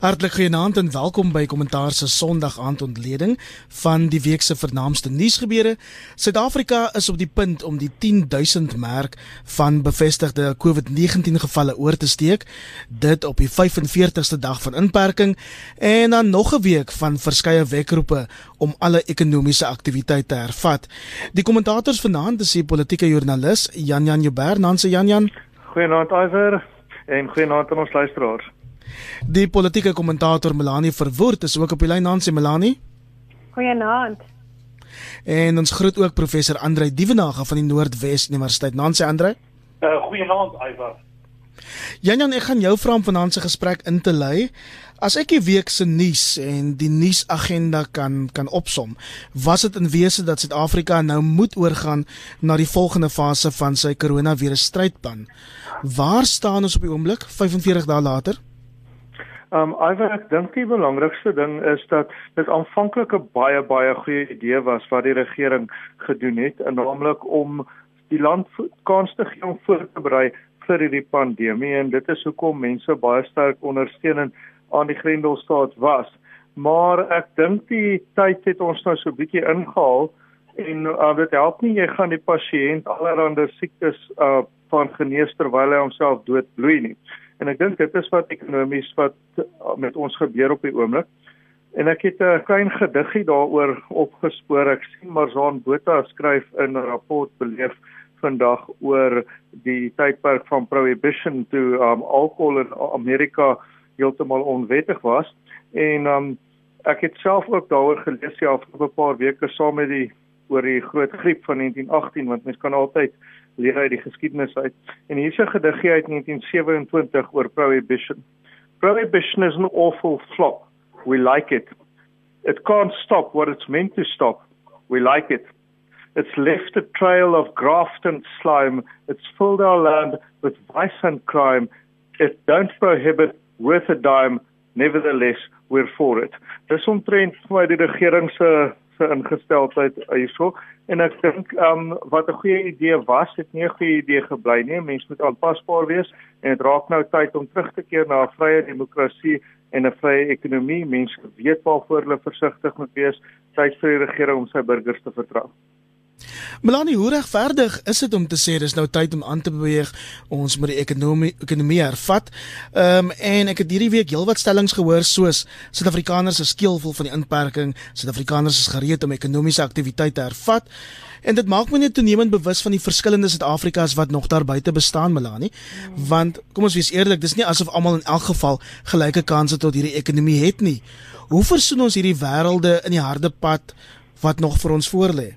Hartlik goeienaand en welkom by Kommentaar se Sondag aand ontleding van die week se vernaamste nuusgebeure. Suid-Afrika is op die punt om die 10000 merk van bevestigde COVID-19 gevalle oor te steek, dit op die 45ste dag van inperking en dan nog 'n week van verskeie wekroepe om alle ekonomiese aktiwiteite te hervat. Die kommentators vanaand is die politieke joernalis Jan Jan Joubert, Nanse Jan Jan. Goeienaand Iver en goeienaand aan ons luisteraars. Die politieke kommentator Melanie Verwoerd is ook op die lyn aan sy Melanie. Goeienaand. En ons groet ook professor Andre Dievenage van die Noordwes Universiteit. Nancy Andre. Uh, goeienaand Iver. Janjan, ek gaan jou vra om vanaand se gesprek in te lei. As ek die week se nuus en die nuusagenda kan kan opsom, was dit in wese dat Suid-Afrika nou moet oorgaan na die volgende fase van sy koronavirus strydplan. Waar staan ons op die oomblik 45 dae later? Um Iver, ek dink die belangrikste ding is dat dit aanvanklik 'n baie baie goeie idee was wat die regering gedoen het, naamlik om die land kans te gee om voor te berei vir hierdie pandemie en dit is hoekom mense baie sterk ondersteunend aan die Grendelstaat was. Maar ek dink die tyd het ons nou so 'n bietjie ingehaal en uh, dit help nie jy gaan die pasiënt allerlei siektes uh van genees terwyl hy homself doodbloei nie. En ek dink dit is wat ekonomies wat uh, met ons gebeur op die oomblik. En ek het 'n klein gediggie daaroor opgespoor. Ek sien Marzaan Botha skryf in 'n rapport beleef vandag oor die tydperk van prohibition toe um, alkohol in Amerika heeltemal onwettig was. En um, ek het self ook daaroor gelees ja vir 'n paar weke saam met die oor die groot griep van 1918 want mens kan altyd leer uit die geskiedenis uit. En hier's 'n gediggie uit 1927 oor prohibition. Prohibition is an awful flop. We like it. It can't stop what it's meant to stop. We like it. It's left a trail of graft and slime. It's filled our land with vice and crime. It don't prohibit worth a dime. Nevertheless, we're for it. Dis omtrent vir die regering se se ingesteldheid hierso en ek dink um wat 'n goeie idee was, het nie 'n goeie idee gebly nie. Mense moet aanpasbaar wees en dit raak nou tyd om terug te keer na 'n vrye demokrasie en 'n vrye ekonomie. Mense weet waarvoor hulle versigtig moet wees. Tyd vir die regering om sy burgers te vertrou. Melanie, hoe regverdig is dit om te sê dis nou tyd om aan te beweeg ons moet die ekonomie ekonomie hervat? Ehm um, en ek het hierdie week heelwat stellings gehoor soos Suid-Afrikaners is skeelvol van die inperking, Suid-Afrikaners is gereed om ekonomiese aktiwiteite te hervat. En dit maak my net toenemend bewus van die verskillende Suid-Afrikas wat nog daar buite bestaan, Melanie. Want kom ons wees eerlik, dis nie asof almal in elk geval gelyke kansse tot hierdie ekonomie het nie. Hoe versoen ons hierdie wêrelde in die harde pad wat nog vir ons voorlê?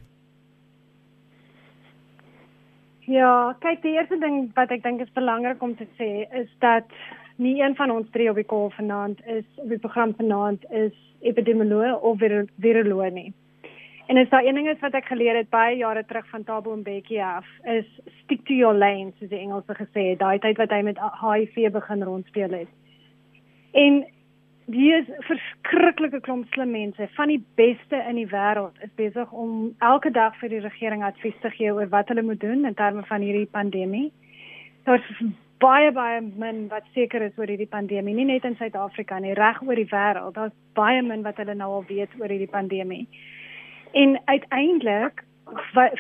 Ja, kyk, die eerste ding wat ek dink is belangrik om te sê is dat nie een van ons drie op die kol vanaand is op die program vanaand is epidemioloog of viroloog nie. En as daar een ding is wat ek geleer het baie jare terug van Tabo Mbeki af, is stick to your lane, soos die Engelse gesê het, daai tyd wat hy met HIV begin rondspeel het. En Hier is verskriklike klomp slim mense van die beste in die wêreld is besig om elke dag vir die regering advies te gee oor wat hulle moet doen in terme van hierdie pandemie. Daar's baie baie min wat seker is oor hierdie pandemie, nie net in Suid-Afrika nie, reg oor die wêreld. Daar's baie min wat hulle nou al weet oor hierdie pandemie. En uiteindelik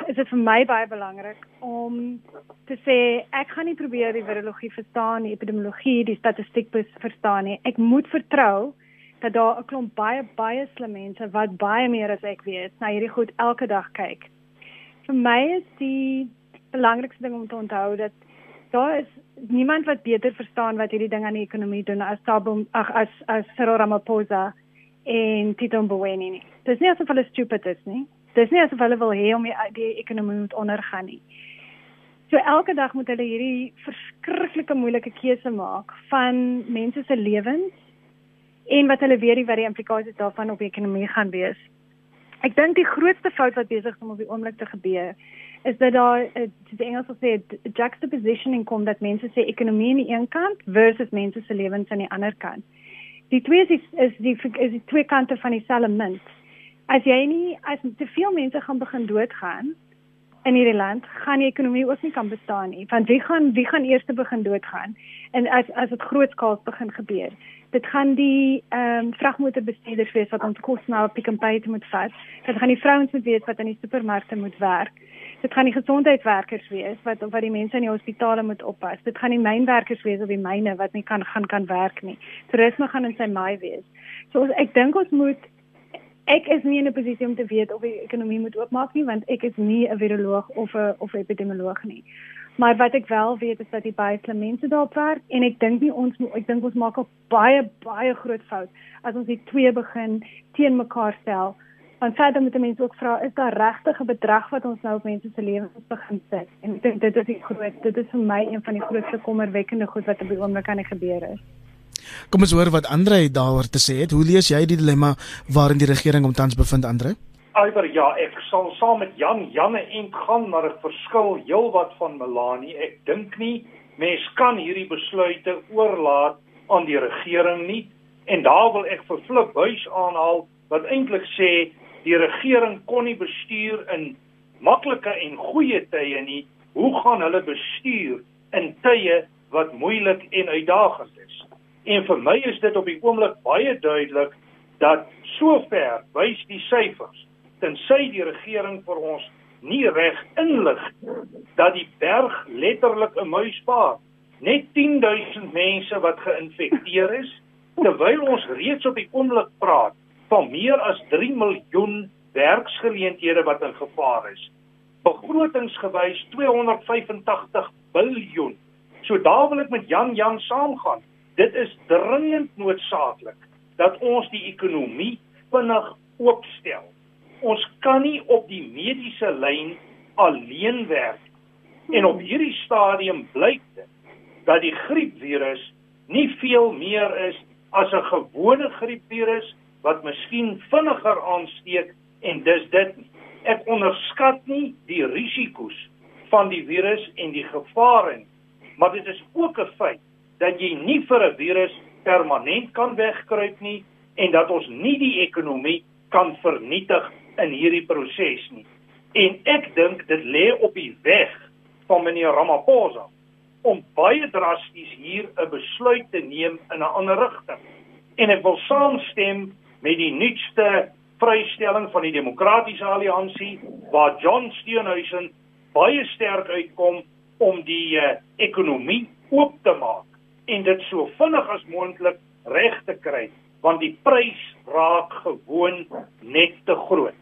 is dit vir my baie belangrik om te sê ek gaan nie probeer die virologie verstaan, die epidemiologie, die statistiek verstaan nie. Ek moet vertrou dat daar 'n klomp baie baie slim mense wat baie meer as ek weet, na hierdie goed elke dag kyk. Vir my is die belangrikste ding om te onthou dat daar is niemand wat beter verstaan wat hierdie ding aan die ekonomie doen as Thabo ag as as Cyril Ramaphosa en Tito Mboweni nie. Dis nie asof hulle stupid is nie. Dis nie asof hulle wil hê om die, die ekonomie moet ondergaan nie. So elke dag moet hulle hierdie verskriklike moeilike keuse maak van mense se lewens en wat hulle weet wat die implikasies daarvan op die ekonomie gaan wees. Ek dink die grootste fout wat besig is om op die oomblik te gebeur is dat daar eh, die Engels sê juxtapositioning kom dat mense sê ekonomie aan die een kant versus mense se lewens aan die ander kant. Die twee is is die is die twee kante van dieselfde munt as jy nie as te veel mense gaan begin doodgaan in hierdie land, gaan die ekonomie ook nie kan bestaan nie. Want wie gaan wie gaan eers begin doodgaan? En as as dit grootskaals begin gebeur, dit gaan die ehm um, vragmotorbestuurders wees wat ons kos op Pick n Pay moet vat. Dit gaan die vrouens moet wees wat in die supermarkte moet werk. Dit gaan die gesondheidswerkers wees wat wat die mense in die hospitale moet oppas. Dit gaan die mynwerkers wees op die myne wat nie kan gaan kan werk nie. Toerisme gaan in sy maai wees. So ek dink ons moet ek is nie in 'n posisie om te weet of die ekonomie moet oopmaak nie want ek is nie 'n viroloog of 'n of 'n epidemioloog nie. Maar wat ek wel weet is dat die baie slim mense daarop werk en ek dink nie ons ek dink ons maak 'n baie baie groot fout as ons die twee begin teen mekaar stel. Want verder moet mense ook vra is daar regtig 'n bedrag wat ons nou op mense se lewens begin sit? En ek dink dit is die groot dit is vir my een van die grootste kommerwekkende goed wat op die oomblik aan die gebeur is. Kom ons hoor wat Andre daaroor te sê het. Hoe lees jy die dilemma waarin die regering omtans bevind, Andre? Alber ja, ek sal saam met Jan Janne en gaan maar 'n verskil heelwat van Melanie. Ek dink nie mens kan hierdie besluite oorlaat aan die regering nie. En daar wil ek vir Flip Buys aanhaal wat eintlik sê die regering kon nie bestuur in maklike en goeie tye nie. Hoe gaan hulle bestuur in tye wat moeilik en uitdagend is? En vir my is dit op die oomblik baie duidelik dat sover wys die syfers tensy die regering vir ons nie reg inlig dat die berg letterlik 'n muis baar net 10000 mense wat geïnfekteer is terwyl ons reeds op die oomblik praat van meer as 3 miljoen werksgeleenthede wat in gevaar is. Begrotingsgewys 285 biljoen. So daar wil ek met Jan Jan saamgaan dit is dringend noodsaaklik dat ons die ekonomie vinnig oopstel. Ons kan nie op die mediese lyn alleen werk en op hierdie stadium blyk dit dat die griepvirus nie veel meer is as 'n gewone griepvirus wat miskien vinniger aansteek en dis dit. Ek onderskat nie die risiko's van die virus en die gevare nie, maar dit is ook 'n feit dat jy nie vir 'n virus permanent kan wegkruip nie en dat ons nie die ekonomie kan vernietig in hierdie proses nie. En ek dink dit lê op die weg van meneer Ramaphosa om baie drasties hier 'n besluit te neem in 'n ander rigting. En ek wil saamstem met die nuutste vrystelling van die Demokratiese Alliansie waar John Steenhuisen baie sterk uitkom om die uh, ekonomie oop te maak en dit so vinnig as moontlik reg te kry want die prys raak gewoon net te groot.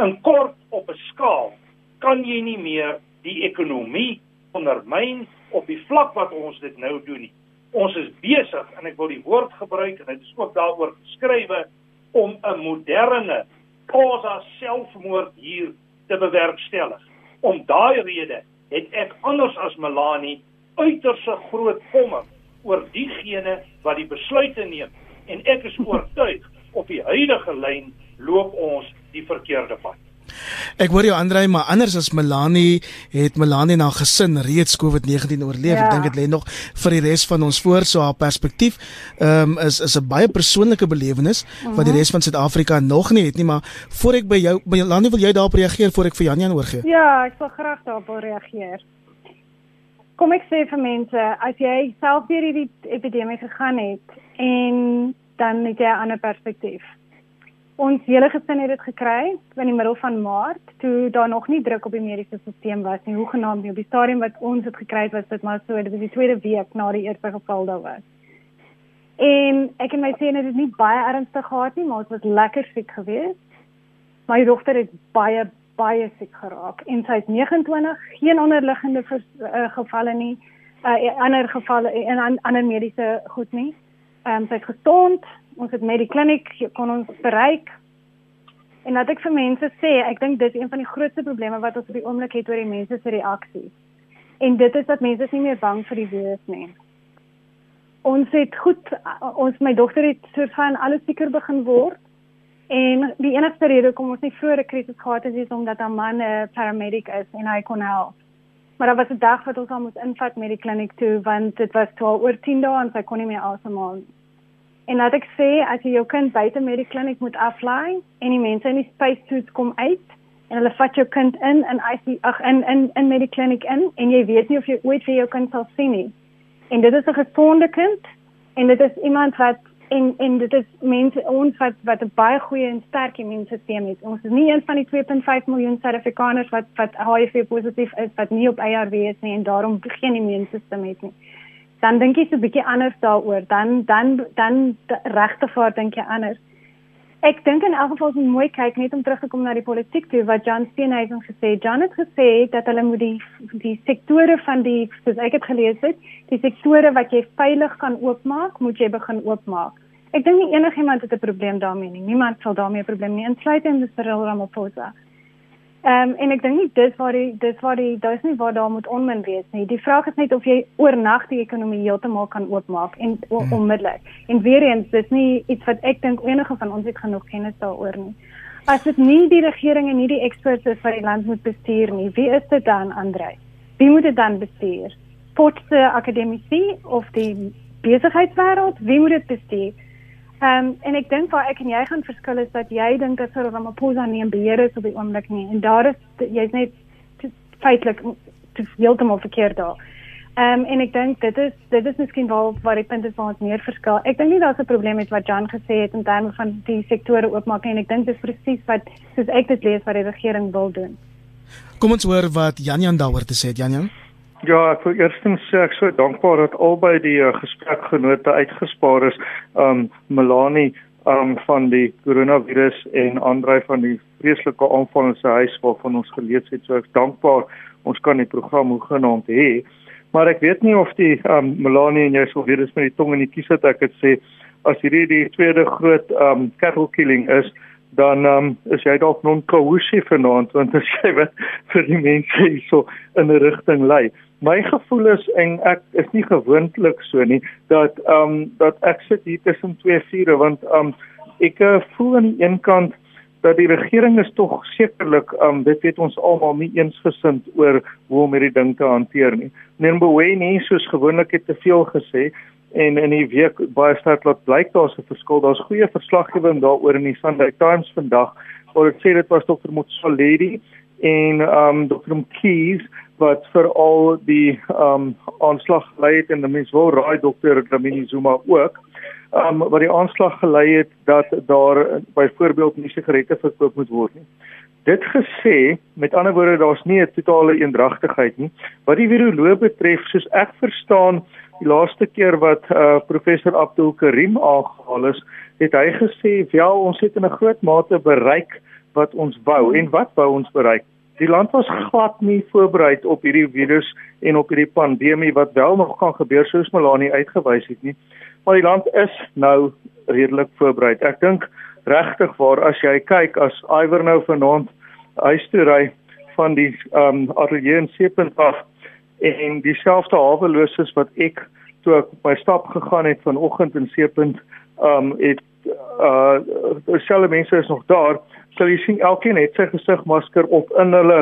In kort op 'n skaal kan jy nie meer die ekonomie ondermyn op die vlak wat ons dit nou doen nie. Ons is besig en ek wil die woord gebruik en dit is ook daaroor geskrywe om 'n moderne causa selfmoord hier te bewerkstellig. Om daai rede het ek anders as Melanie uiters groot kommer oor diegene wat die besluite neem en ek is oortuig op die huidige lyn loop ons die verkeerde pad. Ek hoor jou Andrei, maar anders as Melanie het Melanie na gesin reeds COVID-19 oorleef. Ja. Ek dink dit lê nog vir die res van ons voor so haar perspektief. Ehm um, is is 'n baie persoonlike belewenis uh -huh. wat die mhm. res van Suid-Afrika nog nie het nie, maar voor ek by jou Melanie wil jy daarop reageer voor ek vir Janjan oorgee? Ja, ek wil graag daarop reageer kom ek sê vir mense, as jy self deur hierdie epidemie gegaan het en dan het jy 'n ander perspektief. Ons hele gesin het dit gekry in die middel van Maart toe daar nog nie druk op die mediese stelsel was nie. Hoe genaamd op die stadium wat ons dit gekry het was dit maar so, dit was die tweede week na die eerste geval daar was. En ek en my sien dit is nie baie ernstig gehad nie, maar ons was lekker siek geweest. My dogter het baie baie siek geraak en sy het 29 geen onderliggende vers, uh, gevalle nie uh, ander gevalle en an, ander mediese goed nie. Ehm um, sy het gesond, ons het met die kliniek kon ons bereik. En wat ek vir mense sê, ek dink dis een van die grootste probleme wat ons op die oomblik het oor die mense se reaksies. En dit is dat mense nie meer bang vir die virus nie. Ons het goed ons my dogter het soos van alles seker begin word En die enigste rede kom ons nie vroeër 'n krisis gehad het is omdat 'n man 'n paramedic is en hy kon help. Maar daar was 'n dag wat ons al moes invat met die kliniek toe want dit was toe al oor 10 dae en sy kon nie meer asemhaal. En laat ek sê as jy jou kind buite met die kliniek moet aflaai en die mense in die spacesuits kom uit en hulle vat jou kind in in IC ag in in in medikliniek in en jy weet nie of jy ooit vir jou kind sal sien nie. En dit is 'n gesonde kind en dit is iemand wat en en dit is mense ons wat wat 'n baie goeie en sterk immuunstelsel het. Ons is nie een van die 2.5 miljoen Suid-Afrikaners wat wat HIV positief is wat nie op ARV is nie en daarom geen immuunstelsel het nie. Dan dink jy so 'n bietjie anders daaroor. Dan dan dan regtig waar dink jy anders. Ek dink in elk geval is mooi kyk net om terug te kom na die politiek toe wat John Steenhuisen gesê het. John het gesê dat hulle moet die die sektore van die soos ek het gelees het, die sektore wat jy veilig kan oopmaak, moet jy begin oopmaak. Ek dink nie enigiemand het 'n probleem daarmee nie. Niemand sal daarmee 'n probleem nie insluitend in Cyril Ramaphosa. Ehm um, en ek dink nie dis waar die dis waar die daar is nie waar daar moet onmin wees nie. Die vraag is net of jy oornag die ekonomie heeltemal kan oopmaak en hmm. onmiddellik. En weer eens, dis nie iets wat ek dink enige van ons het genoeg kennis daaroor nie. As dit nie die regering en nie die eksperts is wat die land moet bestuur nie, wie is dit dan, Andrei? Wie moet dit dan bestuur? Potse akademici of die besigheidswêreld? Wie moet dit bestuur? Ehm um, en ek dink waar ek en jy gaan verskil is dat jy dink dat Cyril Ramaphosa nie 'n beheer is op die oomblik nie en daar is jy's net feitelik te heeltemal verkeerd daar. Ehm um, en ek dink dit is dit is miskien waar waar die punte van ons meer verskil. Ek dink nie daar's 'n probleem met wat Jan gesê het in terme van die sektore oopmaak en ek dink dis presies wat soos ek dit lees wat die regering wil doen. Kom ons hoor wat Jan Jan daaroor te sê het Jan Jan. Ja, ek wil eerstens sê ek so dankbaar dat albei die uh, gesprekgenote uitgespaar is, um Melanie um van die koronavirus en Andrei van die vreeslike aanval in sy huis waarvan ons gelees het. So ek dankbaar ons kan die program hoegenaamd hê. Maar ek weet nie of die um Melanie en jy sou weer eens met die tong in die kies het ek het sê as hierdie die tweede groot um cattle killing is dan um, is jy dalk non kousie vanaand want as jy wat vir die mense hierso in 'n rigting lei. My gevoel is en ek is nie gewoonlik so nie dat ehm um, dat ek sit hier tussen twee vure want ehm um, ek uh, voel aan die een kant dat die regering is tog sekerlik ehm um, dit weet ons almal nie eensgesind oor hoe om hierdie ding te hanteer nie. Meneer Mboweni soos gewoonlik het te veel gesê en in die week baie sterk laat blyk daar's 'n verskil. Daar's goeie verslaggewing daaroor in die Sunday Times vandag waar dit sê dit was Dr. Motsoaledi en um Dr. Keys wat vir al die um aanslag gelei het en die mens wil raai Dr. Dlamini Zuma ook. Um wat die aanslag gelei het dat daar byvoorbeeld nie sigarette verkoop moet word nie. Dit gesê, met ander woorde daar's nie 'n totale eendragtigheid nie. Wat die viroloog betref, soos ek verstaan, die laaste keer wat uh, professor Abdul Karim aangehaal is, het hy gesê, "Ja, ons het in 'n groot mate bereik wat ons wou en wat wou ons bereik? Die land was glad nie voorberei op hierdie virus en op hierdie pandemie wat wel nog kan gebeur soos Melanie uitgewys het nie. Maar die land is nou redelik voorberei. Ek dink regtig waar as jy kyk as Iwer nou vanaand huis toe ry van die um ateljee in Seepunt af en dieselfde haweloses wat ek toe ek my stap gegaan het vanoggend in Seepunt um het uh dieselfde mense is nog daar sal jy sien elkeen het sy gesigmasker op in hulle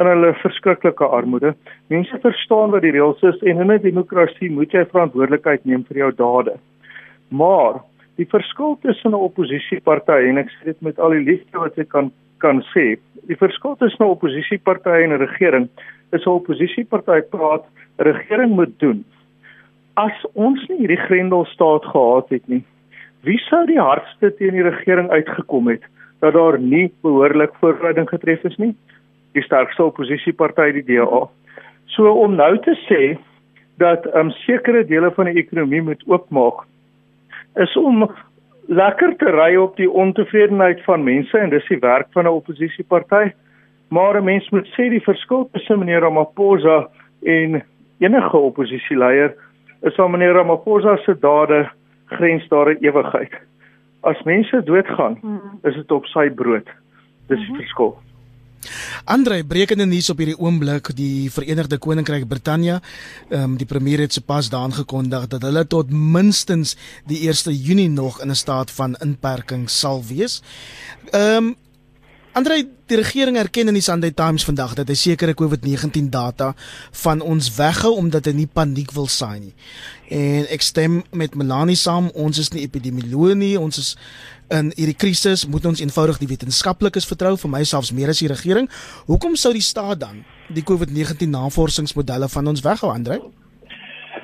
in hulle verskriklike armoede mense verstaan wat die reëls is en in 'n demokrasie moet jy verantwoordelikheid neem vir jou dade maar die verskil tussen 'n oppositieparty en ek sê dit met al die liefde wat ek kan kan sê die verskil tussen 'n oppositieparty en 'n regering is 'n oppositieparty praat regering moet doen. As ons nie hierdie Grendelstaat gehad het nie, wie sou die hardste teen die regering uitgekom het dat daar nie behoorlik voorbereiding getref is nie? Die sterkste oppositieparty die DA. So om nou te sê dat 'n um, sekere dele van die ekonomie moet oopmaak is om lekker te ry op die ontevredenheid van mense en dis die werk van 'n oppositieparty. Maar 'n mens moet sê die verskil tussen meneer Ramaphosa en enige oppositieleier is dat meneer Ramaphosa se dade grens daar in ewigheid. As mense doodgaan, hmm. is dit op sy brood. Dis die mhm. verskil. Andre brekende nuus op hierdie oomblik die Verenigde Koninkryk Brittanje ehm um, die premier het sopas daan gekondig dat hulle tot minstens die 1 Junie nog in 'n staat van inperking sal wees. Ehm um, Andre, die regering erken in die Sunday Times vandag dat hy sekere COVID-19 data van ons weghou omdat hy nie paniek wil saai nie. En ek stem met Melanie saam, ons is nie epidemioloë nie, ons is in hierdie krisis moet ons eenvoudig die wetenskaplikes vertrou vir myselfs meer as die regering. Hoekom sou die staat dan die COVID-19 navorsingsmodelle van ons weghou, Andre?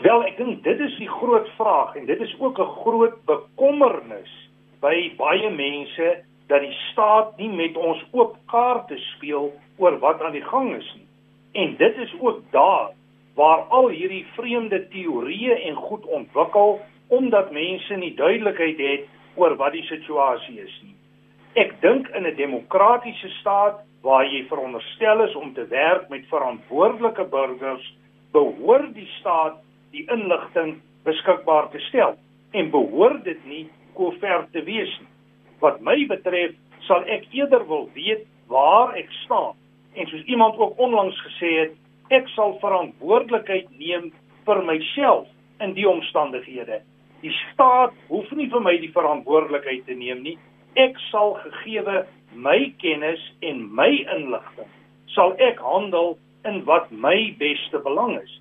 Wel, ek dink dit is die groot vraag en dit is ook 'n groot bekommernis by baie mense dat die staat nie met ons oop kaarte speel oor wat aan die gang is nie. En dit is ook daar waar al hierdie vreemde teorieë en goed ontwikkel omdat mense nie duidelikheid het oor wat die situasie is nie. Ek dink in 'n demokratiese staat waar jy veronderstel is om te werk met verantwoordelike burgers, behoort die staat die inligting beskikbaar te stel en behoort dit nie koevert te wees nie. Wat my betref, sal ek eerder wil weet waar ek staan. En soos iemand ook onlangs gesê het, ek sal verantwoordelikheid neem vir myself in die omstandighede. Die staat hoef nie vir my die verantwoordelikheid te neem nie. Ek sal gegeewe my kennis en my inligting sal ek handel in wat my beste belang is.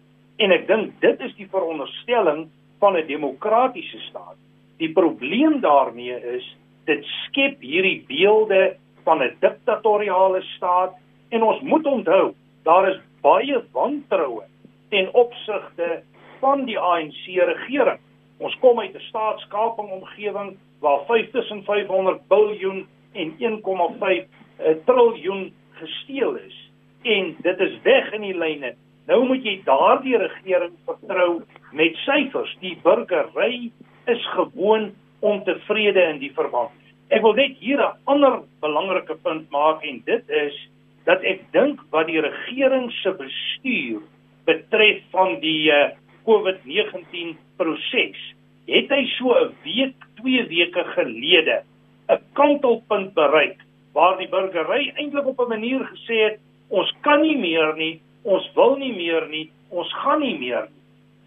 En ek dink dit is die veronderstelling van 'n demokratiese staat. Die probleem daarmee is dit skep hierdie beelde van 'n diktatoriale staat en ons moet onthou daar is baie wantroue ten opsigte van die ANC regering. Ons kom uit 'n staatskaping omgewing waar 5500 biljoen en 1,5 eh, triljoen gesteel is en dit is weg in die lyne. Nou moet jy daardie regering vertrou met syfers. Die burgery is gewoon ontevrede in die verband. Ek wil net hier 'n ander belangrike punt maak en dit is dat ek dink wat die regering se bestuur betref van die uh, eh, COVID-19 proses, het hy so 'n week, 2 weke gelede 'n kantelpunt bereik waar die burgery eintlik op 'n manier gesê het ons kan nie meer nie, ons wil nie meer nie, ons gaan nie meer nie.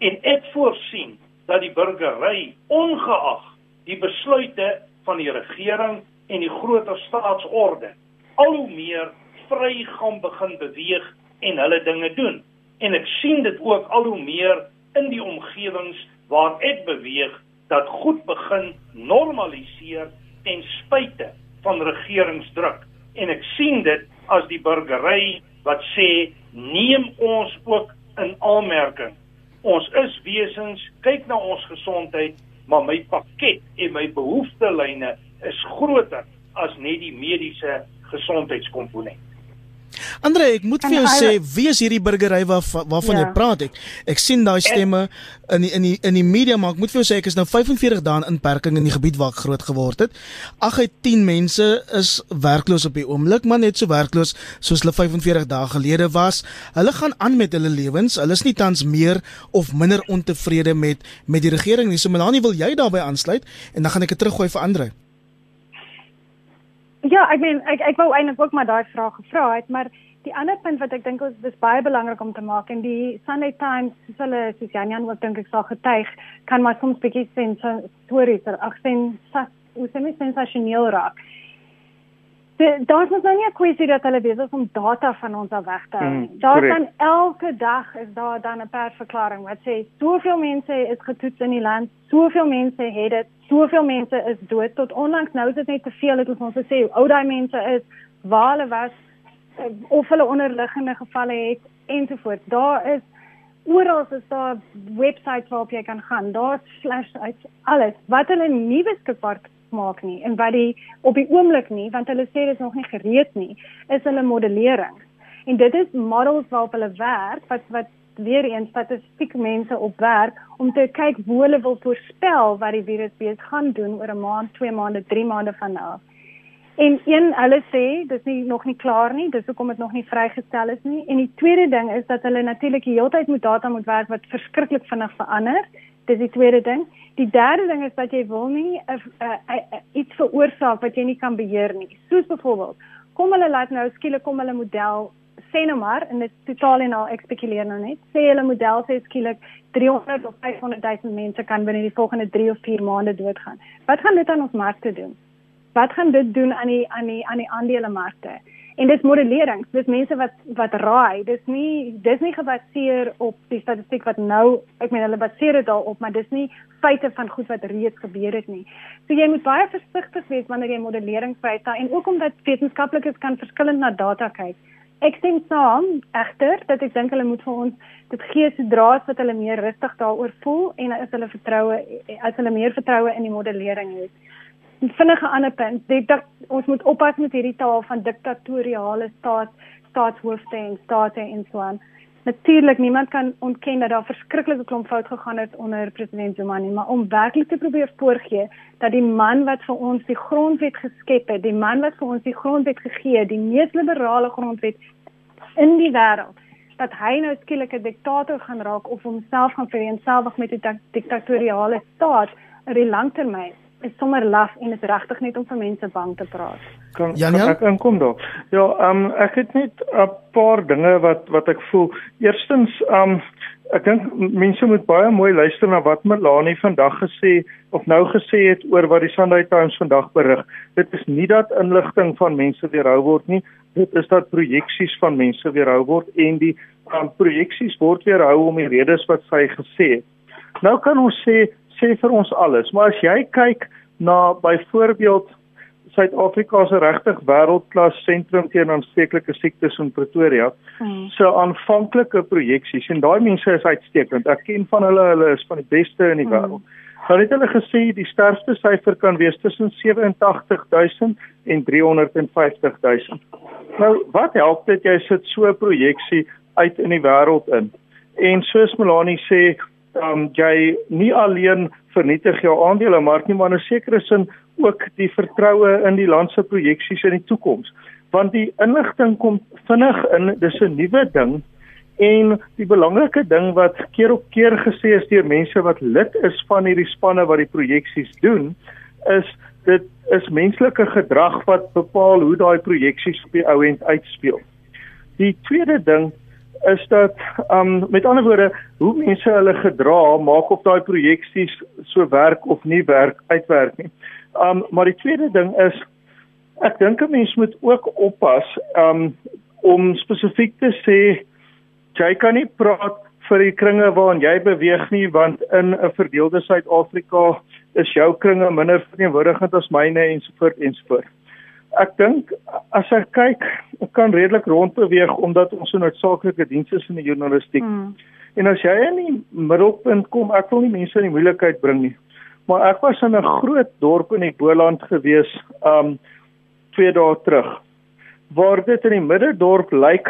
En ek voorsien dat die burgery ongeag die besluite van die regering en die groter staatsorde al hoe meer vry gaan begin beweeg en hulle dinge doen. En ek sien dit ook al hoe meer in die omgewings waar ek beweeg dat goed begin normaliseer ten spyte van regeringsdruk. En ek sien dit as die burgery wat sê neem ons ook in aanmerking ons is wesens, kyk na ons gesondheid, maar my pakket en my behoeftelyne is groter as net die mediese gesondheidskomponent. Andre, ek moet vir jou sê, wie is hierdie burgery waar waarvan ja. jy praat ek? Ek sien daai stemme in die, in die in die media maar ek moet vir jou sê ek is nou 45 dae in inperking in die gebied waar ek groot geword het. 8 uit 10 mense is werkloos op die oomblik, maar net so werkloos soos hulle 45 dae gelede was. Hulle gaan aan met hulle lewens. Hulle is nie tans meer of minder ontevrede met met die regering nie. So Melanie, wil jy daarbey aansluit en dan gaan ek dit teruggooi vir Andre. Ja, ek meen ek ek wou eintlik ook maar daai vraag gevra het, maar die ander punt wat ek dink is dis baie belangrik om te maak en die Sunday Times, soos hulle soos Jan Jan wat dink ek sal getuig, kan maar soms bietjie sien so stories er ag sien hoe sien dit sensasioneel raak. Daar is nou nie 'n kwessie dat hulle besig is om data van ons af weg te hou. Mm, daar dan elke dag is daar dan 'n persverklaring wat sê soveel mense is getoets in die land, soveel mense het dit, soveel mense is dood tot onlangs nou is dit net te veel het ons ons sê hoe oud daai mense is, waar hulle was eh, of hulle onderliggende gevalle het ensovoorts. Daar is oral is daar webwerwe waarop jy kan gaan. Daar's slash uit alles wat hulle nie beskikbaar maak nie en wat die op die oomblik nie want hulle sê dit is nog nie gereed nie is hulle modellering en dit is models waarop hulle werk wat wat weer eens statistiek mense op werk om te kyk hoe hulle wil voorspel wat die virus bees gaan doen oor 'n maand, 2 maande, 3 maande van nou. En een hulle sê dis nie nog nie klaar nie, dis hoekom dit nog nie vrygestel is nie. En die tweede ding is dat hulle natuurlik die hele tyd met data moet werk wat verskriklik vinnig verander. Dis die tweede ding. Die derde ding is dat jy wil nie uh, uh, uh, iets veroorsaak wat jy nie kan beheer nie. Soos byvoorbeeld, kom hulle laat nou skielik kom hulle model sê nou maar en dit totaal en al ek spekuleer nou net. Sê hulle model sê skielik 300 of 500 000 mense kan binne die volgende 3 of 4 maande doodgaan. Wat gaan dit aan ons markte doen? wat gaan dit doen aan die aan die aan die aandelemarkte? En dis modellering. Dis mense wat wat raai. Dis nie dis nie gebaseer op die statistiek wat nou, ek meen hulle baseer dit daarop, maar dis nie feite van goed wat reeds gebeur het nie. So jy moet baie versigtig wees wanneer jy modellering vrysta en ook omdat wetenskaplikes kan verskillend na data kyk. Ek stem saam egter dat ek dink hulle moet vir ons dit gee sodra as wat hulle meer rustig daaroor voel en as hulle vertroue as hulle meer vertroue in die modellering het. Vinnige ander punt, dit dat ons moet oppas met hierdie taal van diktatoriale staat staatshoofde en state en so aan. Natuurlik niemand kan ontken dat daar verskriklike klomp fout gegaan het onder president Zuma nie, maar om werklik te probeer voorgee dat die man wat vir ons die grondwet geskep het, die man wat vir ons die grondwet gegee het, die mees liberale grondwet in die wêreld, dat hy nou skielik 'n diktator gaan raak of homself gaan vereenselwig met 'n diktatoriale staat in die langtermyn is sommer laf en is regtig net om vir mense bang te praat. Kan, Jan, kan ek inkom daar? Ja, ehm um, ek het net 'n paar dinge wat wat ek voel. Eerstens, ehm um, ek dink mense moet baie mooi luister na wat Melanie vandag gesê of nou gesê het oor wat die Sunday Times vandag berig. Dit is nie dat inligting van mense weerhou word nie. Dit is dat projeksies van mense weerhou word en die um, projeksies word weerhou om die redes wat sy gesê het. Nou kan ons sê sê vir ons alles. Maar as jy kyk na byvoorbeeld Suid-Afrika se regtig wêreldklas sentrum teen aansteeklike siektes in Pretoria, hmm. so aanvanklike projeksies en daai mense is uitstekend. Ek ken van hulle, hulle is van die beste in die hmm. wêreld. Nou het hulle gesê die sterfte syfer kan wees tussen 87000 en 350000. Nou, wat help dit jy sit so 'n projeksie uit in die wêreld in? En soos Melanie sê, um, jy nie alleen vernietig jou aandelemark nie, maar in 'n sekere sin ook die vertroue in die land se projeksies in die toekoms. Want die inligting kom vinnig in, dis 'n nuwe ding en die belangrike ding wat keer op keer gesê is deur mense wat lid is van hierdie spanne wat die projeksies doen, is dit is menslike gedrag wat bepaal hoe daai projeksies op die ou end uitspeel. Die tweede ding is dat um met ander woorde hoe mense hulle gedra maak of daai projeksies so werk of nie werk uitwerk nie. Um maar die tweede ding is ek dink 'n mens moet ook oppas um om spesifiek te sê jy kan nie praat vir die kringe waarin jy beweeg nie want in 'n verdeelde Suid-Afrika is jou kringe minder verteenwoordigend as myne ensovoort ensovoort ek dink as ek kyk, ek kan redelik rondbeweeg omdat ons 'n noodsaaklike diens is in die journalistiek. Hmm. En as jy in die middelpunt kom, ek wil nie mense in die moeilikheid bring nie. Maar ek was in 'n groot dorp in die Boland gewees, um twee dae terug. Waar dit in die middedorp lyk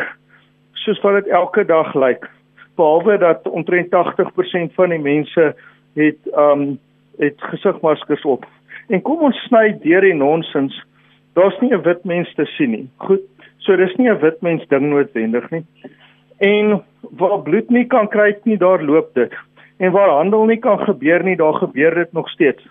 soos wat dit elke dag lyk. Behalwe dat omtrent 80% van die mense het um het gesigmaskers op. En kom ons sny deur die nonsens daar's nie 'n wit mens te sien nie. Goed. So dis nie 'n wit mens ding noodwendig nie. En waar bloed nie kan kry nie, daar loop dit. En waar handel nie kan gebeur nie, daar gebeur dit nog steeds.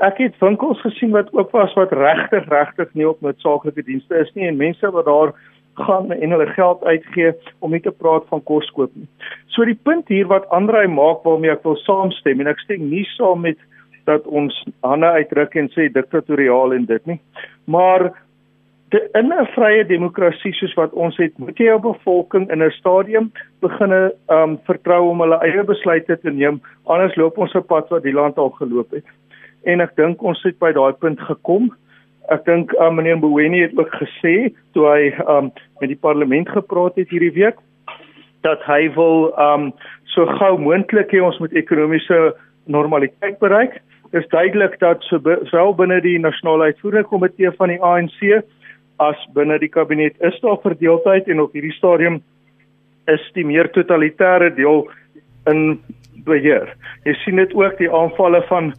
Ek het winkels gesien wat oop was wat regtig regtig nie op noodsaaklike dienste is nie en mense wat daar gaan en hulle geld uitgee om nie te praat van kos koop nie. So die punt hier wat Andrei maak waarmee ek wil saamstem en ek stem nie saam met dat ons hande uitdruk en sê diktatoriaal en dit nie. Maar de, in 'n vrye demokrasie soos wat ons het, moet jy jou bevolking in 'n stadium beginne um vertrou om hulle eie besluite te neem, anders loop ons 'n pad wat die land al geloop het. En ek dink ons het by daai punt gekom. Ek dink um, meneer Mboweni het ook gesê toe hy um met die parlement gepraat het hierdie week dat hy wil um so gou moontlik hê ons moet ekonomiese normaliteit bereik is duidelik dat sowel binne die nasionale uitvoerende komitee van die ANC as binne die kabinet is daar verdeeldheid en op hierdie stadium is die meer totalitêre deel in beheer. Jy sien dit ook die aanvalle van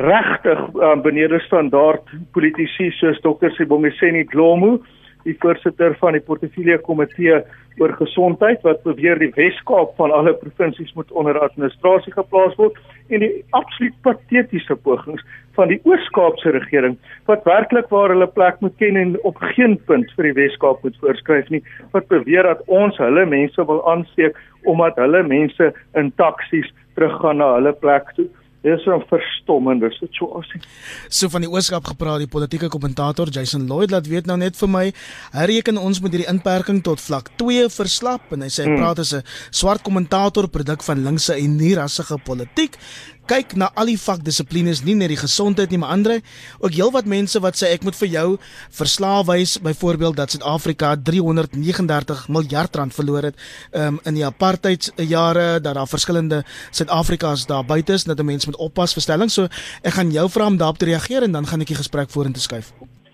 regtig uh, benede standaard politici soos Dr. Sibongiseni Dlomo die voorsitter van die portefeulje komitee oor gesondheid wat beweer die Wes-Kaap van alle provinsies moet onder administrasie geplaas word en die absoluut patetiese pogings van die Oos-Kaapse regering wat werklik waar hulle plek moet ken en op geen punt vir die Wes-Kaap moet voorskryf nie wat beweer dat ons hulle mense wil aansteek omdat hulle mense in taksies teruggaan na hulle plek toe Dis 'n verstommende situasie. So van die ooskap gepraat, die politieke kommentator Jason Lloyd laat weet nou net vir my, hy reken ons moet hierdie inperking tot vlak 2 verslap en hy sê hy hmm. praat as 'n swart kommentator produk van linkse en nie rassige politiek kyk na al die vakdissiplines nie net die gesondheid nie maar ander ook heelwat mense wat sê ek moet vir jou verslae wys byvoorbeeld dat Suid-Afrika 339 miljard rand verloor het um, in die apartheid jare dat daar verskillende Suid-Afrikas daar buite is dat 'n mens moet oppas vir stelling so ek gaan jou vra om daarop te reageer en dan gaan ek die gesprek vorentoe skuif.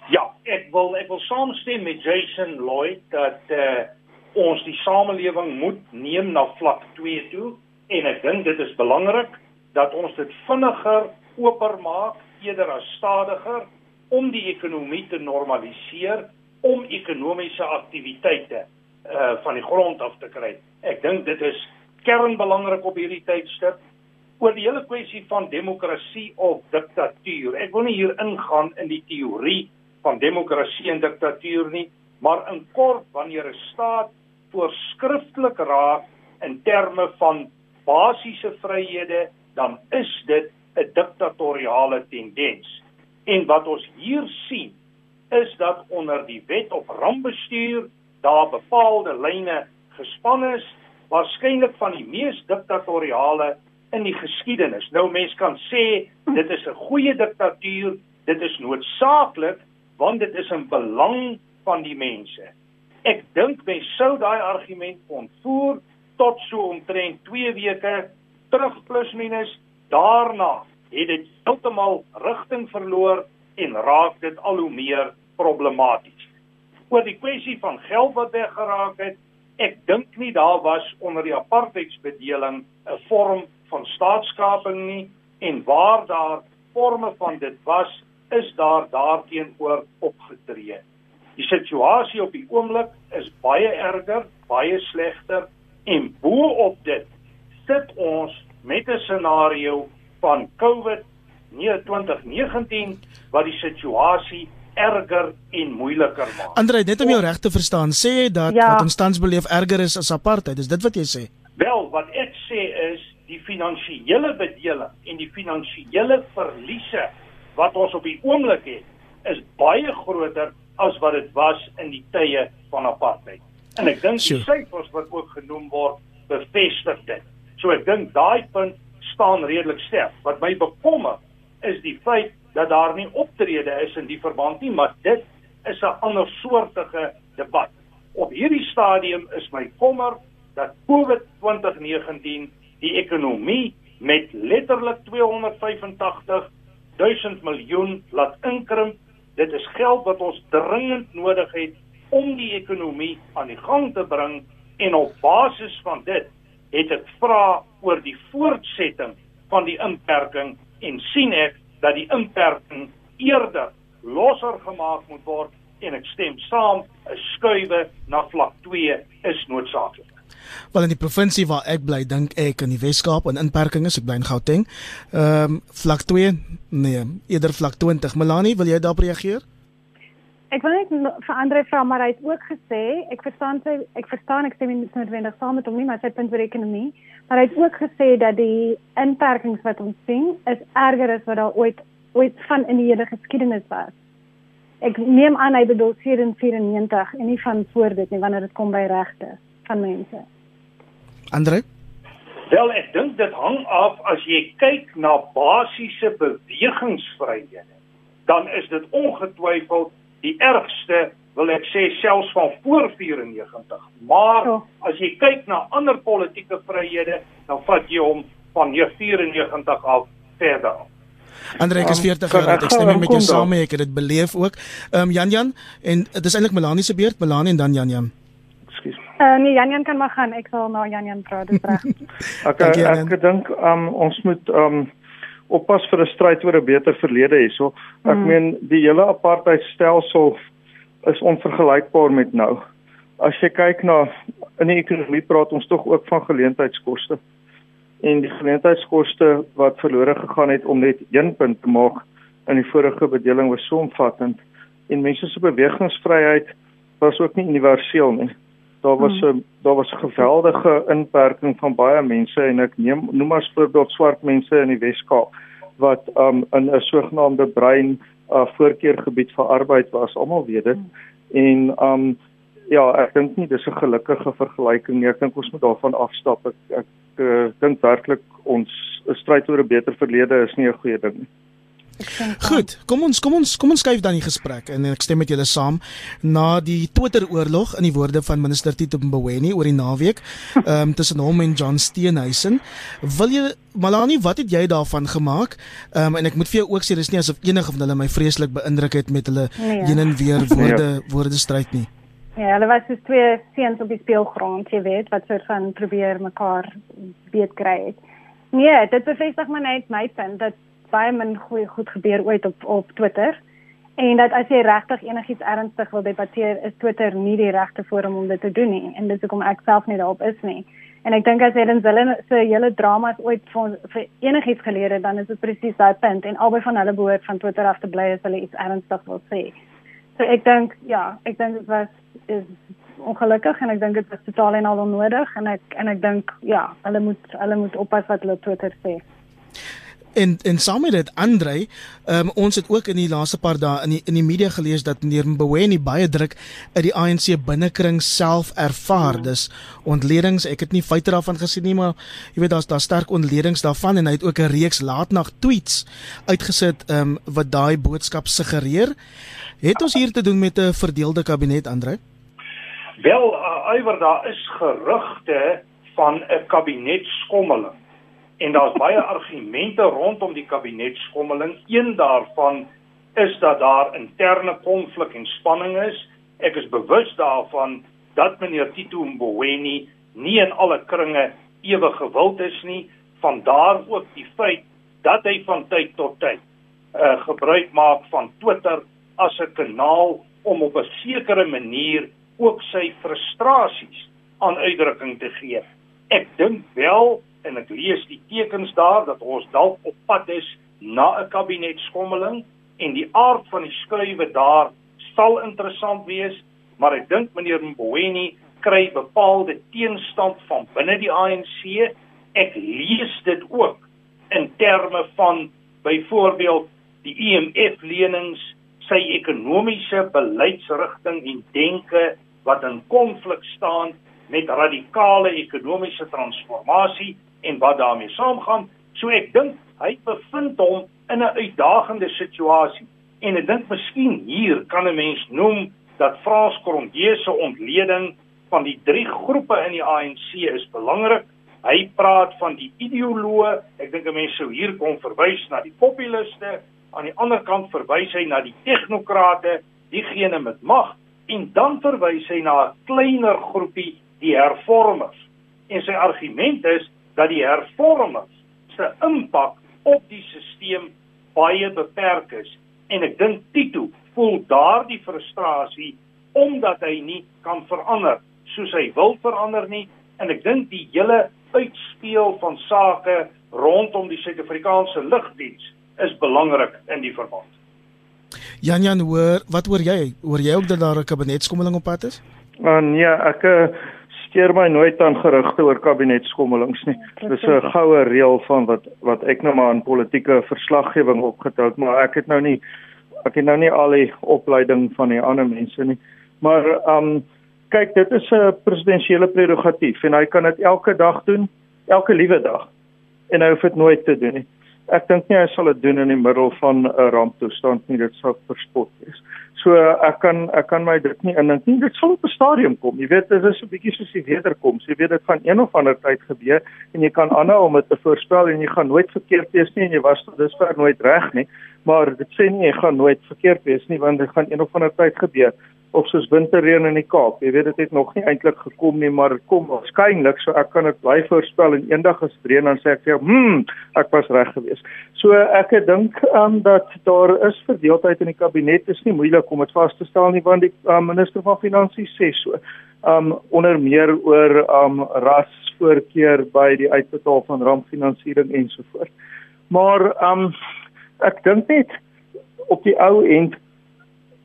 Ja ek wil ek wil saamstem met Jason Lloyd dat uh, ons die samelewing moet neem na vlak 2 toe en ek dink dit is belangrik dat ons dit vinniger oopmaak eerder as stadiger om die ekonomie te normaliseer om ekonomiese aktiwiteite uh van die grond af te kry. Ek dink dit is kernbelangrik op hierdie tydstip oor die hele kwessie van demokrasie of diktatuur. Ek wil nie hier ingaan in die teorie van demokrasie en diktatuur nie, maar in kort wanneer 'n staat voorskrifklik raak in terme van basiese vryhede dan is dit 'n diktatoriale tendens. En wat ons hier sien is dat onder die wet op rampbestuur daar bepaalde lyne gespan is, waarskynlik van die mees diktatoriale in die geskiedenis. Nou mense kan sê dit is 'n goeie diktatuur, dit is noodsaaklik want dit is in belang van die mense. Ek dink mense sou daai argument kon voer tot so omtrent 2 weke terug plus minus daarna het dit heeltemal rigting verloor en raak dit al hoe meer problematies. Oor die kwessie van geld wat weggeraak het, ek dink nie daar was onder die apartheidsbedeling 'n vorm van staatskaping nie en waar daar forme van dit was, is daar daarteenoor opgetree. Die situasie op die oomblik is baie erger, baie slegter en bo op dit sit ons met 'n scenario van COVID 2019 wat die situasie erger en moeiliker maak. Andre, net om jou reg te verstaan, sê jy dat ja. wat ons tans beleef erger is as apartheid? Is dit wat jy sê? Wel, wat ek sê is die finansiële bedeling en die finansiële verliese wat ons op die oomblik het, is baie groter as wat dit was in die tye van apartheid. En ek dink die syfers wat ook genoem word, bevestig dit. So ek dink daai punt staan redelik sterk. Wat my bekommer is die feit dat daar nie optrede is in die verband nie, maar dit is 'n ander soortige debat. Op hierdie stadium is my kommer dat COVID-2019 die ekonomie met letterlik 285 000 miljoen laat inkrimp. Dit is geld wat ons dringend nodig het om die ekonomie aan die gang te bring en op basis van dit het ek vra oor die voortsetting van die inperking en sien ek dat die inperking eerder losser gemaak moet word en ek stem saam 'n skuwe na vlak 2 is noodsaaklik. Wel in die provinsie waar ek bly, dink ek in die Wes-Kaap en inperking is ek bly in Gauteng. Ehm um, vlak 2? Nee, eerder vlak 20. Melanie, wil jy daarop reageer? Ek wil net vir Andre vra maar hy het ook gesê ek verstaan sy ek verstaan ek stem nie noodwendig saam met hom nie maar sy punt oor ekonomie maar hy het ook gesê dat die inperkings wat ons sien is erger as wat daar ooit ooit van in die hele geskiedenis was. Ek neem aan hy bedoel 94 en nie van voor dit nie wanneer dit kom by regte van mense. Andre Wel ek dink dit hang af as jy kyk na basiese bewegingsvryhede dan is dit ongetwyfeld die ergste wil ek sê selfs van voor 94. Maar oh. as jy kyk na ander politieke vryhede, dan vat jy hom van 94 af verder. Andre ek is 40 jaar oud. Ek stem met jou saam, ek het dit beleef ook. Ehm um, Jan Jan en dit is eintlik Melanie se beurt, Melanie en dan Jan Jan. Ekskuus. Uh, nee, Jan Jan kan maar gaan. Ek sal na Jan Jan praat, dis reg. okay, ek dink um, ons moet um, oppas vir 'n stryd oor 'n beter verlede hierso. Ek mm. meen die hele apartheidstelsel is onvergelykbaar met nou. As jy kyk na in die ekonomie praat ons tog ook van geleentheidskoste. En die geleentheidskoste wat verlore gegaan het om net 1 punt te maak in die vorige bedeling was so omvattend en mense se bewegingsvryheid was ook nie universeel nie. Daar was 'n hmm. daar was 'n geweldige inperking van baie mense en ek neem noem as voorbeeld swart mense in die Wes-Kaap wat um in 'n sogenaamde brein uh, voorkeurgebied vir arbeid was. Almal weet dit. Hmm. En um ja, ek dink nie dis 'n gelukkige vergelyking nie. Ek dink ons moet daarvan afstap. Ek ek uh, dink werklik ons stryd oor 'n beter verlede is nie 'n goeie ding nie. Goed, kom ons kom ons kom ons skuif dan die gesprek en ek stem met julle saam na die Twitter oorlog in die woorde van minister Tito Mboweni oor die naweek um, tussen hom en John Steenhuisen. Wil jy Malani, wat het jy daarvan gemaak? Ehm um, en ek moet vir jou ook sê dis nie asof enige van hulle my vreeslik beïndruk het met hulle nee, ja. heen en weer woorde ja. woorde stryd nie. Ja, hulle was so twee seuns op die speelgrond, jy weet, wat soort van probeer mekaar weet kry het. Nee, dit bevestig my net my punt dat baie min goeie goed gebeur ooit op op Twitter. En dat as jy regtig enigiets ernstig wil debatteer, is Twitter nie die regte forum om dit te doen nie. En dit is hoekom ek self nie daarop is nie. En ek dink as dan hulle se hele dramas ooit vir, vir enigiets geleer het, dan is dit presies daai punt en albei van hulle behoort van Twitter af te bly as hulle iets ernstig wil sê. So ek dink ja, ek dink dit was is ongelukkig en ek dink dit is totaal en al onnodig en ek en ek dink ja, hulle moet hulle moet oppas wat hulle Twitter sê en en saam met dit Andre, um, ons het ook in die laaste paar dae in die in die media gelees dat meneer Mboweni baie druk uit die ANC binnekring self ervaar. Dis ontledings, ek het nie feite daarvan gesien nie, maar jy weet daar's daar sterk ontledings daarvan en hy het ook 'n reeks laatnag tweets uitgesit um, wat daai boodskap suggereer. Het ons hier te doen met 'n verdeelde kabinet Andre? Wel, uh, iwer daar is gerugte van 'n kabinetskommeling en daar's baie argumente rondom die kabinetskommeling. Een daarvan is dat daar interne konflik en spanning is. Ek is bewus daarvan dat meneer Tito Mboweni nie in alle kringe ewe gewild is nie. Vandaar ook die feit dat hy van tyd tot tyd uh, gebruik maak van Twitter as 'n kanaal om op 'n sekere manier ook sy frustrasies aan uitdrukking te gee. Ek dink wel en ek lees die tekens daar dat ons dalk op pad is na 'n kabinetskommeling en die aard van die skuwe daar sal interessant wees, maar ek dink meneer Mboweni kry bepaalde teenstand van binne die ANC. Ek lees dit ook in terme van byvoorbeeld die IMF e lenings, sy ekonomiese beleidsrigting en denke wat in konflik staan met radikale ekonomiese transformasie en wat daarmee saamgaan. So ek dink hy bevind hom in 'n uitdagende situasie. En ek dink miskien hier kan 'n mens noem dat Frans Cronje se ontleding van die drie groepe in die ANC is belangrik. Hy praat van die ideoloë. Ek dink 'n mens sou hier kon verwys na die populiste, aan die ander kant verwys hy na die tegnokrate, diegene met mag en dan verwys hy na 'n kleiner groepie, die hervormers. En sy argument is dat die hervormings se impak op die stelsel baie beperk is en ek dink Tito voel daardie frustrasie omdat hy nie kan verander soos hy wil verander nie en ek dink die hele uitspeel van sake rondom die Suid-Afrikaanse lugdiens is belangrik in die verband. Jan Jan hoor, wat hoor jy? Hoor jy ook dat daar 'n kabinetskommeling op pad is? Uh, nee, ek uh, steur my nooit aan gerugte oor kabinetskommelings nie. Dis 'n goue reël van wat wat ek nou maar in politieke verslaggewing opgetel het, maar ek het nou nie ek het nou nie al die opleiding van die ander mense nie. Maar um kyk, dit is 'n presidensiële prerogatief en hy kan dit elke dag doen, elke liewe dag. En hy hoef dit nooit te doen nie. Ek dink nie hy sal dit doen in die middel van 'n ramptoestand nie, dit sou verspot wees. So ek kan ek kan my dit nie indink nie. Dit sal op 'n stadium kom. Jy weet dit is 'n bietjie soos die wederkoms. Jy weet dit gaan een of ander tyd gebeur en jy kan aanhou om dit te voorspel en jy gaan nooit verkeerd wees nie en jy was tot dusver nooit reg nie. Maar dit sê nie jy gaan nooit verkeerd wees nie want dit gaan een of ander tyd gebeur of soos winterreën in die Kaap. Jy weet dit het nog nie eintlik gekom nie, maar kom waarskynlik, so ek kan dit bly voorspel en eendag as dit reën dan sê ek vir jou, "Hm, ek was reg geweest." So ek dink um, dat daar is verdeeldheid in die kabinet. Is nie moeilik om dit vas te stel nie want die um, minister van finansies sê so. Um onder meer oor um rasvoorkeur by die uitbetaal van rampfinansiering ensovoorts. Maar um ek dink net op die ou end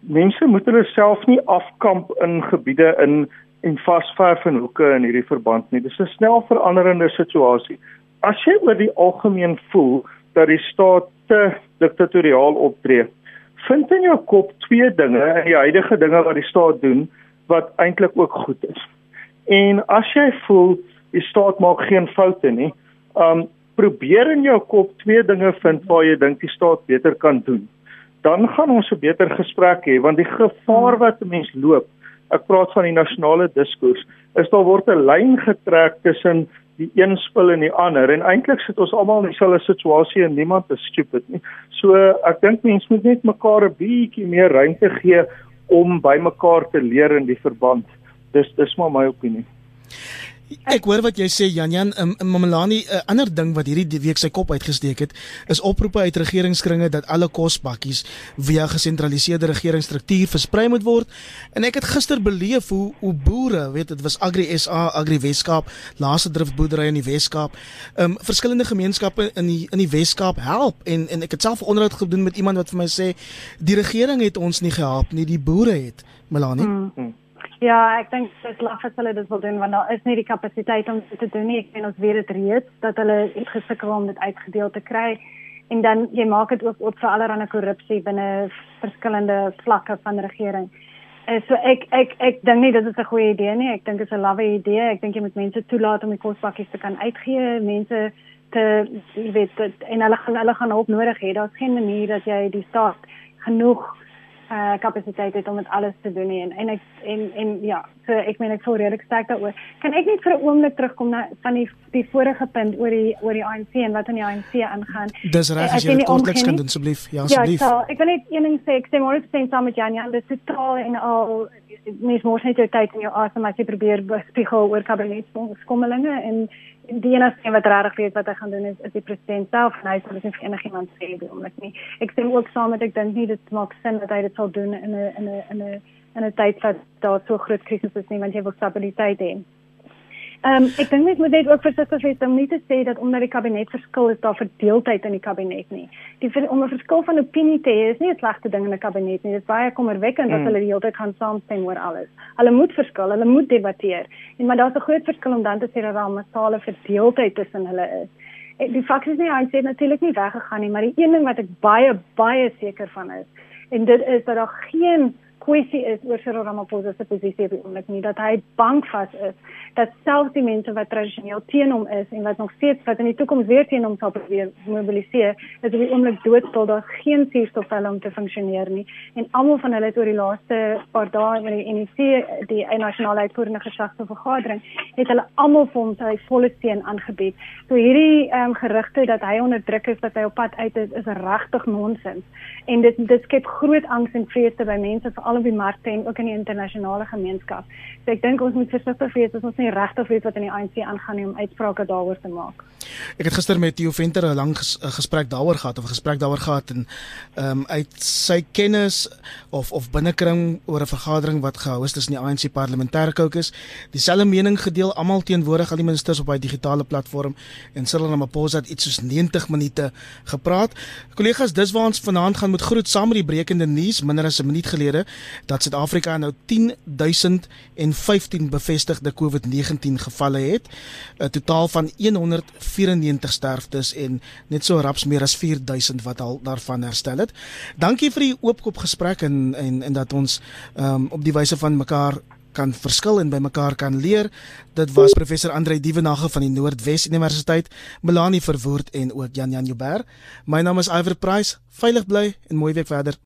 mense moet hulle self nie afkamp in gebiede in en vasverf in hoeke in hierdie verband nie. Dis 'n snel veranderende situasie. As jy oor die algemeen voel dat die staat te diktatoriaal optree, vind in jou kop twee dinge in die huidige dinge wat die staat doen wat eintlik ook goed is. En as jy voel die staat maak geen foute nie, um probeer in jou kop twee dinge vind waar jy dink die staat beter kan doen. Dan gaan ons 'n beter gesprek hê want die gevaar wat 'n mens loop ek praat van die nasionale diskurs, is daar word 'n lyn getrek tussen die een spul en die ander en eintlik sit ons almal in dieselfde situasie en niemand is stupid nie. So ek dink mense moet net mekaar 'n bietjie meer ruimte gee om by mekaar te leer in die verband. Dis dis maar my opinie. Ek hoor wat jy sê Jan Jan um, Mamelani 'n uh, ander ding wat hierdie week sy kop uitgesteek het is oproepe uit regeringskringe dat alle kosbakkies via gesentraliseerde regeringsstruktuur versprei moet word. En ek het gister beleef hoe hoe boere weet dit was Agri SA Agri Weskaap laaste drifboerdery in die Weskaap um, verskillende gemeenskappe in die in die Weskaap help. En en ek het self 'n onderhoud gedoen met iemand wat vir my sê die regering het ons nie gehelp nie die boere het. Melanie? Hmm. Ja, ek dink dit is lag as hulle dit wil doen want daar is nie die kapasiteit om dit te doen nie. Ek sien ons weet dit reeds dat hulle iets gesukkel om dit uitgedeel te kry. En dan jy maak dit ook op vir allerlei korrupsie binne verskillende vlakke van regering. Uh, so ek ek ek dink nie dit is 'n goeie idee nie. Ek dink dit is 'n lawwe idee. Ek dink jy moet mense toelaat om die kospakkies te kan uitgee. Mense te weet dat, en hulle gaan hulle gaan hulp nodig hê. Daar's geen manier dat jy die staat genoeg uh kapasiteit het om dit alles te doen. En en en en ja so ek meen ek voel redelik sterk daaroor. Kan ek net vir 'n oomblik terugkom na van die die vorige punt oor die oor die ANC en wat aan die ANC aangaan? Dis reg as jy dit kortliks kan doen asseblief. Ja asseblief. ja so ek wil net een ding sê. Ek sê môre sê saam met Janie. En dit is totaal en al mens moet net jou tyd in jou asem as jy probeer bespiegel oor kabinetskommelinge en die enigste wat regtig weet wat hy gaan doen is is die president self en hy sal dit nie vir enigiemand sê nie omdat nie. Ek stem ook saam met ek dink nie dit maak sin dat hy dit sal doen in 'n in 'n in 'n in 'n tyd wat daar so groot krisis is nie want jy wil stabiliteit hê Ehm um, ek dink net moet net ook versigtig wees om nie te sê dat omdat die kabinet verskil is daar verdeeldheid in die kabinet nie. Die om 'n verskil van opinie te hê is nie 'n slegte ding in 'n kabinet nie. Dit is baie kommerwekkend mm. dat hulle die hele tyd gaan saamstem oor alles. Hulle moet verskil, hulle moet debatteer. En maar daar's 'n groot verskil om dan te sê dat daar 'n massale verdeeldheid tussen hulle is. Die feit is nie hy sê natuurlik nie weggegaan nie, maar die een ding wat ek baie baie seker van is en dit is dat daar geen kwessie is oor Cyril Ramaphosa se posisie op die oomblik nie dat hy bankvas is dat selfs die mense wat tradisioneel teen hom is en wat nog steeds wat in die toekoms weer teen hom sal probeer mobiliseer dat op die oomblik doodstil daar geen suurstof vir hom te funksioneer nie. En almal van hulle het oor die laaste paar dae in die NEC die nasionale uitvoerende gesag se vergadering het hulle almal vir hom sy volle steun aangebied. So hierdie um, gerugte dat hy onder druk is dat hy op pad uit is is regtig nonsens. En dit dit skep groot angs en vrees by mense vir veral op die markte en ook in die internasionale gemeenskap. So ek dink ons moet versigtig wees as ons nie regtig weet wat in die ANC aangaan nie om uitsprake daaroor te maak. Ek het gister met Theo Venter 'n lang ges gesprek daaroor gehad of 'n gesprek daaroor gehad en ehm um, uit sy kennis of of binnekring oor 'n vergadering wat gehou is tussen die ANC parlementêre kokes, dieselfde mening gedeel almal teenwoordig al die ministers op hy digitale platform en Cyril Ramaphosa het iets soos 90 minute gepraat. Kollegas, dis waar ons vanaand gaan moet groet saam met die brekende nuus minder as 'n minuut gelede dat Suid-Afrika nou 10015 bevestigde COVID-19 gevalle het, 'n totaal van 194 sterftes en net so raps meer as 4000 wat al daarvan herstel het. Dankie vir die oopkop gesprek en en en dat ons um, op die wyse van mekaar kan verskil en by mekaar kan leer. Dit was professor Andre Dievenage van die Noordwes Universiteit, Melanie Verwoerd en ook Jan Jan Joubert. My naam is Iver Price. Veilig bly en mooi week verder.